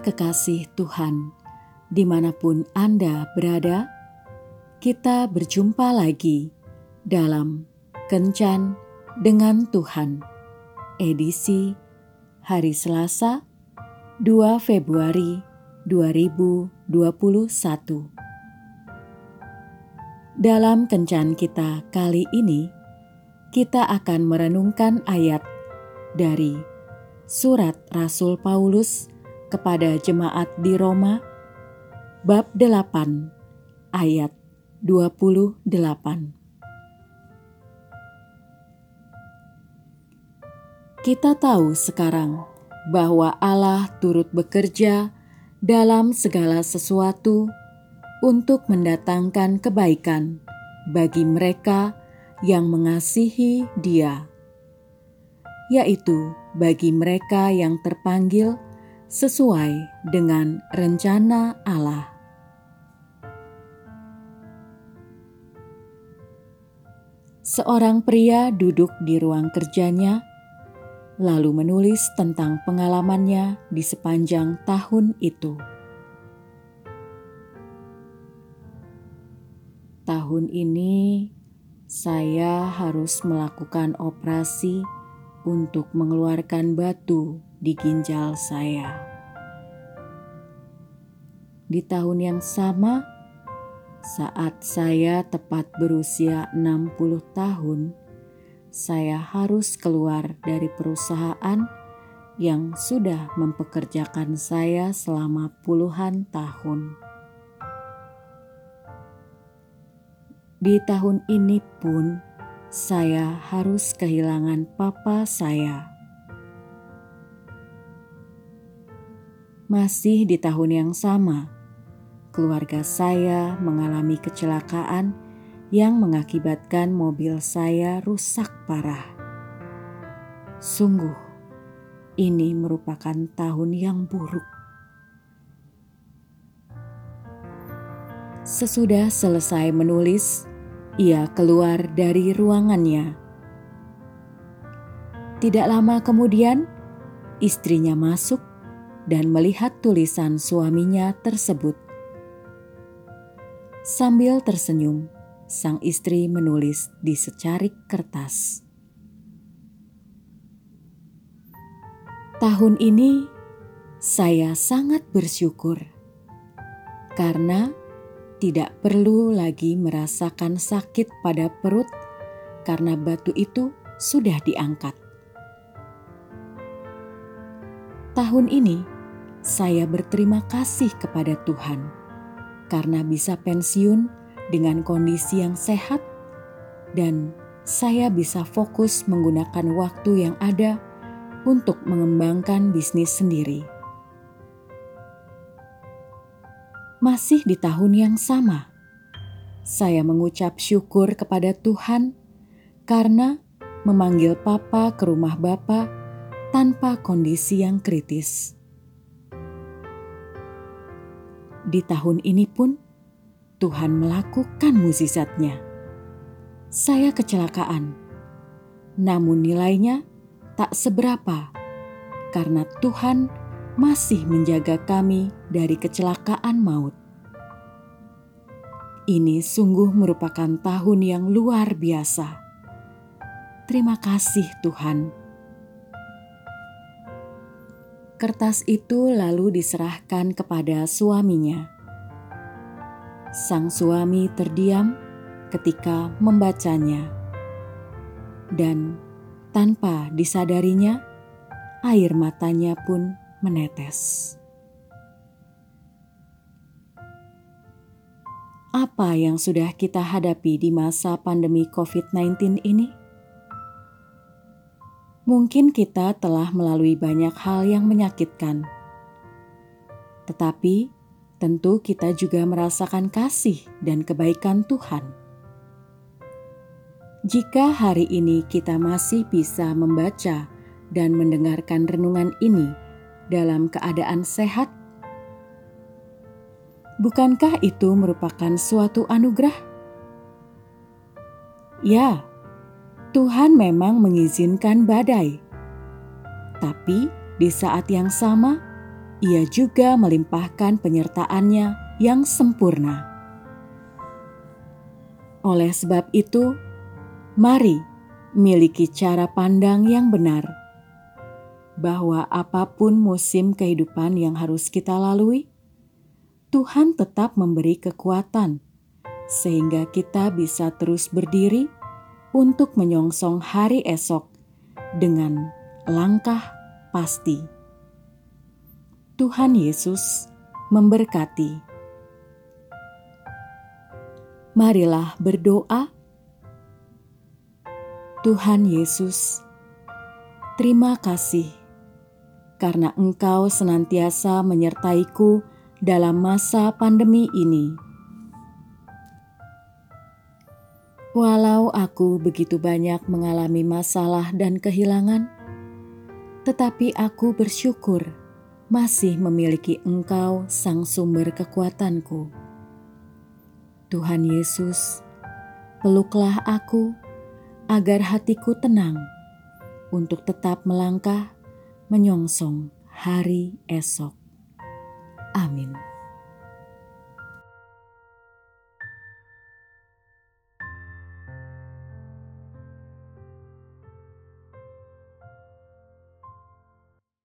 Kekasih Tuhan, di mana pun Anda berada, kita berjumpa lagi dalam Kencan dengan Tuhan, edisi hari Selasa, 2 Februari 2021. Dalam Kencan kita kali ini, kita akan merenungkan ayat dari Surat Rasul Paulus kepada jemaat di Roma bab 8 ayat 28. Kita tahu sekarang bahwa Allah turut bekerja dalam segala sesuatu untuk mendatangkan kebaikan bagi mereka yang mengasihi Dia, yaitu bagi mereka yang terpanggil sesuai dengan rencana Allah. Seorang pria duduk di ruang kerjanya, lalu menulis tentang pengalamannya di sepanjang tahun itu. Tahun ini, saya harus melakukan operasi untuk mengeluarkan batu di ginjal saya. Di tahun yang sama, saat saya tepat berusia 60 tahun, saya harus keluar dari perusahaan yang sudah mempekerjakan saya selama puluhan tahun. Di tahun ini pun, saya harus kehilangan papa saya Masih di tahun yang sama, keluarga saya mengalami kecelakaan yang mengakibatkan mobil saya rusak parah. Sungguh, ini merupakan tahun yang buruk. Sesudah selesai menulis, ia keluar dari ruangannya. Tidak lama kemudian, istrinya masuk dan melihat tulisan suaminya tersebut. Sambil tersenyum, sang istri menulis di secarik kertas. Tahun ini saya sangat bersyukur karena tidak perlu lagi merasakan sakit pada perut karena batu itu sudah diangkat. Tahun ini, saya berterima kasih kepada Tuhan karena bisa pensiun dengan kondisi yang sehat, dan saya bisa fokus menggunakan waktu yang ada untuk mengembangkan bisnis sendiri. Masih di tahun yang sama, saya mengucap syukur kepada Tuhan karena memanggil Papa ke rumah Bapak tanpa kondisi yang kritis. Di tahun ini pun, Tuhan melakukan mukjizatnya. Saya kecelakaan, namun nilainya tak seberapa karena Tuhan masih menjaga kami dari kecelakaan maut. Ini sungguh merupakan tahun yang luar biasa. Terima kasih, Tuhan Kertas itu lalu diserahkan kepada suaminya. Sang suami terdiam ketika membacanya, dan tanpa disadarinya, air matanya pun menetes. Apa yang sudah kita hadapi di masa pandemi COVID-19 ini? Mungkin kita telah melalui banyak hal yang menyakitkan, tetapi tentu kita juga merasakan kasih dan kebaikan Tuhan. Jika hari ini kita masih bisa membaca dan mendengarkan renungan ini dalam keadaan sehat, bukankah itu merupakan suatu anugerah? Ya, Tuhan memang mengizinkan badai, tapi di saat yang sama ia juga melimpahkan penyertaannya yang sempurna. Oleh sebab itu, mari miliki cara pandang yang benar bahwa apa pun musim kehidupan yang harus kita lalui, Tuhan tetap memberi kekuatan sehingga kita bisa terus berdiri untuk menyongsong hari esok dengan langkah pasti. Tuhan Yesus memberkati. Marilah berdoa. Tuhan Yesus, terima kasih karena Engkau senantiasa menyertaiku dalam masa pandemi ini. Walau aku begitu banyak mengalami masalah dan kehilangan, tetapi aku bersyukur masih memiliki Engkau, Sang Sumber kekuatanku. Tuhan Yesus, peluklah aku agar hatiku tenang untuk tetap melangkah menyongsong hari esok. Amin.